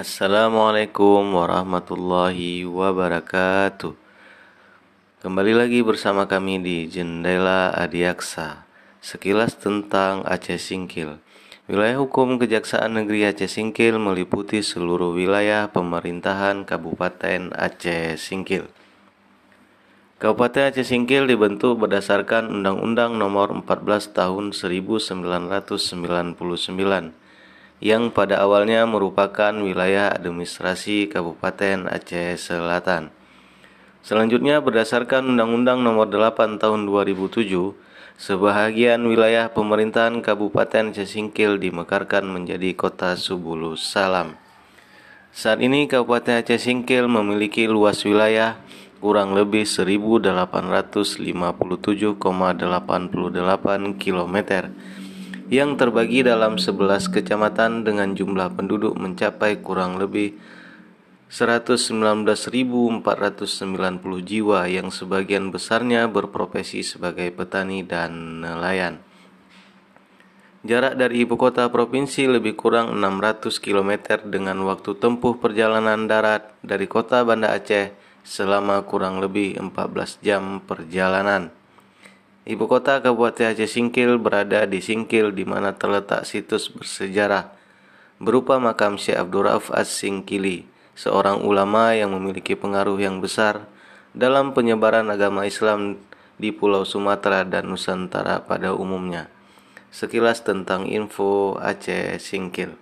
Assalamualaikum warahmatullahi wabarakatuh. Kembali lagi bersama kami di Jendela Adiaksa. Sekilas tentang Aceh Singkil. Wilayah hukum Kejaksaan Negeri Aceh Singkil meliputi seluruh wilayah pemerintahan Kabupaten Aceh Singkil. Kabupaten Aceh Singkil dibentuk berdasarkan Undang-Undang Nomor 14 Tahun 1999 yang pada awalnya merupakan wilayah administrasi Kabupaten Aceh Selatan. Selanjutnya berdasarkan Undang-Undang Nomor 8 Tahun 2007, sebahagian wilayah pemerintahan Kabupaten Aceh Singkil dimekarkan menjadi kota Subulus Salam. Saat ini Kabupaten Aceh Singkil memiliki luas wilayah kurang lebih 1857,88 km yang terbagi dalam 11 kecamatan dengan jumlah penduduk mencapai kurang lebih 119.490 jiwa yang sebagian besarnya berprofesi sebagai petani dan nelayan. Jarak dari ibu kota provinsi lebih kurang 600 km dengan waktu tempuh perjalanan darat dari kota Banda Aceh selama kurang lebih 14 jam perjalanan. Ibu kota Kabupaten Aceh Singkil berada di Singkil di mana terletak situs bersejarah berupa makam Syekh Abdul Rauf As-Singkili, seorang ulama yang memiliki pengaruh yang besar dalam penyebaran agama Islam di Pulau Sumatera dan Nusantara pada umumnya. Sekilas tentang info Aceh Singkil.